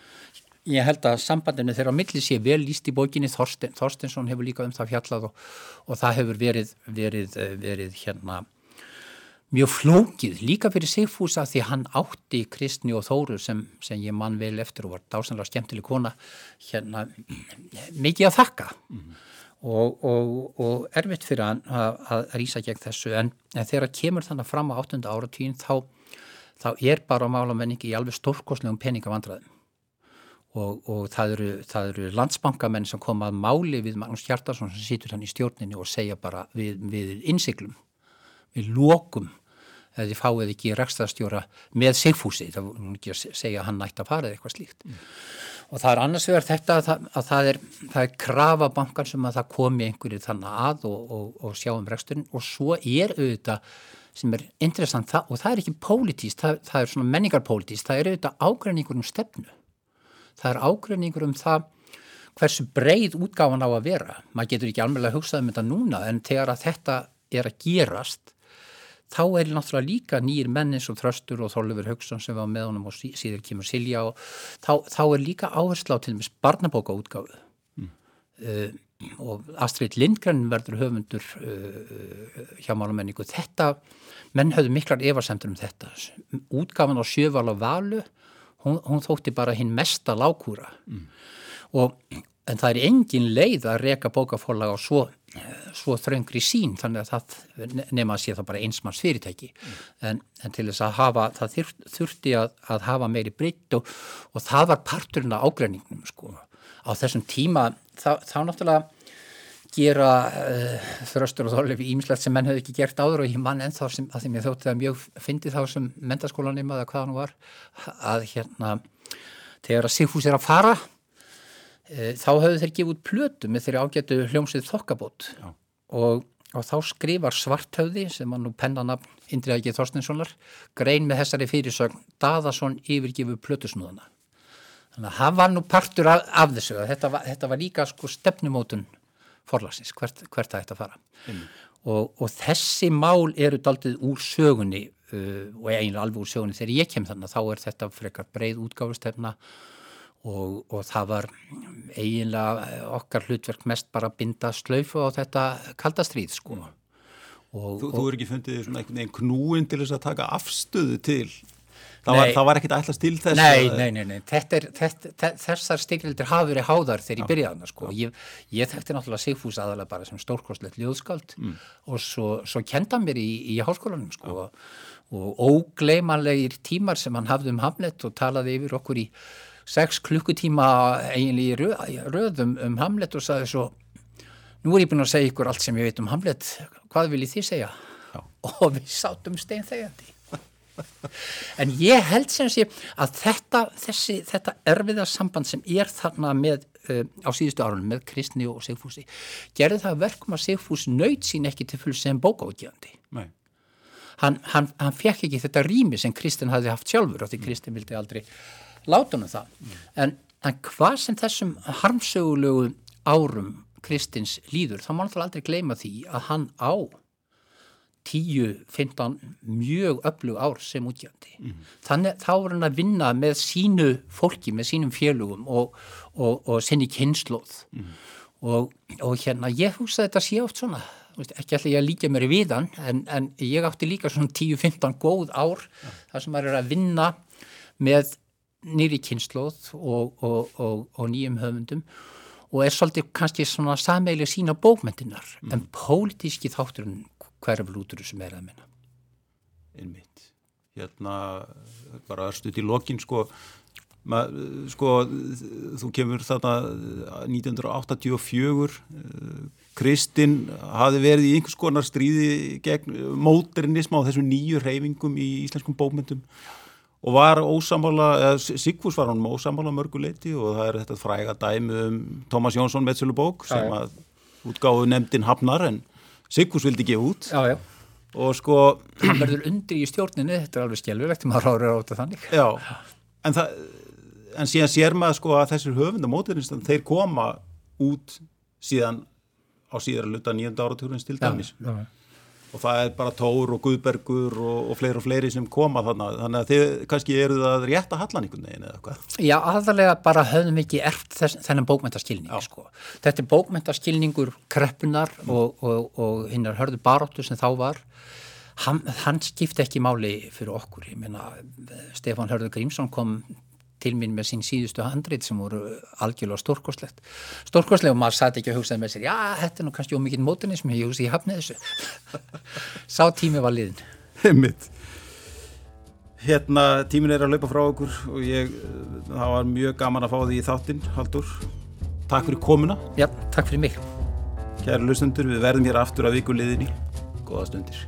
Ég held að sambandinu þeirra á milli sé vel líst í bókinni, Þorsten, Þorstensson hefur líka um það fjallað og, og það hefur verið, verið, verið hérna mjög flókið líka fyrir Sigfúsa því hann átti Kristni og Þóru sem, sem ég mann vel eftir og var dásanlega skemmtileg kona hérna mikið að þakka mm -hmm. og, og, og erfitt fyrir hann að, að rýsa gegn þessu en, en þegar kemur þannig fram á 8. áratvín þá, þá er bara málamenningi í alveg stórkoslegum peningavandræðum og, og það eru, eru landsbankamenn sem koma að máli við Magnús Hjartarsson sem situr hann í stjórninni og segja bara við, við innsiklum við lókum eða þið fáið ekki rækstastjóra með sigfúsi, það voru ekki að segja að hann nætti að fara eða eitthvað slíkt. Mm. og það er annars vegar þetta að það, að það er, er krafa bankar sem að það komi einhverju þannig að og, og, og sjá um ræksturinn og svo er auðvitað sem er interessant það, og það er ekki pólitíst, það, það er svona menningarpólitíst, það er auðvitað ágræningur um stefnu það er ágræningur um það hversu breið útgáfan á að vera. Maður getur ekki alveg að hugsa um þetta núna en þegar að þetta er að gerast þá er náttúrulega líka nýjir mennis og þröstur og Þorlefur Haugsson sem var með honum og síður kemur Silja og þá, þá er líka áherslu á til með barnabóka útgáfu mm. uh, og Astrid Lindgren verður höfundur uh, hjá málamenningu þetta, menn höfðu miklar evarsendur um þetta. Útgáfan á sjöval og valu hún, hún þótti bara hinn mesta lákúra mm. og en það er engin leið að reka bókafólag á svo svo þröngri sín þannig að það nema að sé það bara einsmanns fyrirtæki mm. en, en til þess að hafa það þurfti að, að hafa meiri breytt og, og það var parturinn af ágræningnum sko. á þessum tíma þá, þá náttúrulega gera uh, þröstur og þorlefi ímislegt sem menn hefði ekki gert áður og ég mann ennþá sem að því mér þótti það mjög fyndi þá sem mentaskólanum eða hvað hann var að hérna þegar að Sigfús er að fara e, þá höfðu þeir gefið út plötu með þeirri ágætu hljómsið þokkabót. Og, og þá skrifar Svarthöfði sem var nú pennanabn Indriðagi Þorstinssonar grein með þessari fyrirsögn Daðason yfirgifur plötusnúðana þannig að það var nú partur af, af þessu. Þetta var, þetta var líka sko stefnumótun forlagsins, hvert, hvert það ætti að fara mm. og, og þessi mál eru daldið úr sögunni uh, og eiginlega alveg úr sögunni þegar ég kem þannig þá er þetta frekar breið útgáfustefna Og, og það var eiginlega okkar hlutverk mest bara að binda slöyfu á þetta kaldastríð sko. Og, þú, þú er ekki fundið einhvern veginn knúin til þess að taka afstöðu til það var, var ekkit allast til þess Nei, nei, nei, nei. Er, þetta, þessar stikrildir hafa verið háðar þegar ég byrjaði sko. ég, ég þekkti náttúrulega Sigfús aðalega bara sem stórkostlegt ljóðskald mm. og svo, svo kenda mér í, í háskólanum sko. og ógleimanlegir tímar sem hann hafði um Hamlet og talaði yfir okkur í sex klukkutíma eiginlega í röðum um Hamlet og saði svo nú er ég búin að segja ykkur allt sem ég veit um Hamlet hvað vil ég því segja? Já. (laughs) og við sátum stein þegjandi en ég held sem sé að þetta, þessi, þetta erfiða samband sem er þarna með uh, á síðustu árunum með Kristni og Sigfúsi gerði það verkum að Sigfús nöyt sín ekki til full sem bókáðgjandi hann, hann, hann fekk ekki þetta rými sem Kristinn hafði haft sjálfur og því Kristinn vildi aldrei látunum það. Mm. En, en hvað sem þessum harmsögulegu árum Kristins líður, þá má náttúrulega aldrei gleyma því að hann á 10-15 mjög öflug ár sem útgjandi. Mm. Þannig þá er hann að vinna með sínu fólki, með sínum félugum og, og, og sinni kynnslóð. Mm. Og, og hérna, ég hugsa þetta sé oft svona, ekki alltaf ég að líka mér í viðan, en, en ég átti líka svona 10-15 góð ár ja. þar sem maður er að vinna með nýri kynnslóð og, og, og, og nýjum höfundum og er svolítið kannski svona sameilig sína bókmyndinar mm. en pólitíski þátturinn hverjafl útur sem er að minna? Einmitt. Hérna bara stutt í lokin sko Ma, sko, þú kemur þarna 1984 Kristinn hafi verið í einhvers konar stríði gegn móternism á þessum nýju reyfingum í íslenskum bókmyndum og var ósamála, Sigfús var hann ósamála mörguleiti og það er þetta fræga dæmi um Tómas Jónsson Metsulubók sem að útgáðu nefndin hafnar en Sigfús vildi gefa út já, já. og sko hann verður undri í stjórninu, þetta er alveg skjálfilegt maður ráður á þetta þannig já, en það en síðan sér maður sko að þessir höfundamótinistan, þeir koma út síðan á síðara luta nýjönda áratúrins til dæmis já. Og það er bara Tór og Guðbergur og, og fleiri og fleiri sem koma þarna. Þannig að þið kannski eru það rétt að hallan einhvern veginn eða hvað Já, aðalega bara höfðum ekki erft þess, þennan bókmentaskilning sko. Þetta er bókmentaskilningur kreppunar og, og, og hinnar hörðu baróttu sem þá var. Hann, hann skipti ekki máli fyrir okkur. Ég meina, Stefán Hörður Grímsson kom til mín með sín síðustu handrið sem voru algjörlega stórkoslegt stórkoslega og maður satt ekki að hugsaði með sér já, þetta er nú kannski ómikið mótunism ég hugsi ég hafnið þessu (laughs) sá tími var liðin Einmitt. Hérna, tímin er að laupa frá okkur og ég, það var mjög gaman að fá því í þáttinn, Haldur. Takk fyrir komuna, Já, takk fyrir mig kæru lustendur, við verðum hér aftur að viku liðinni. Góða stundir.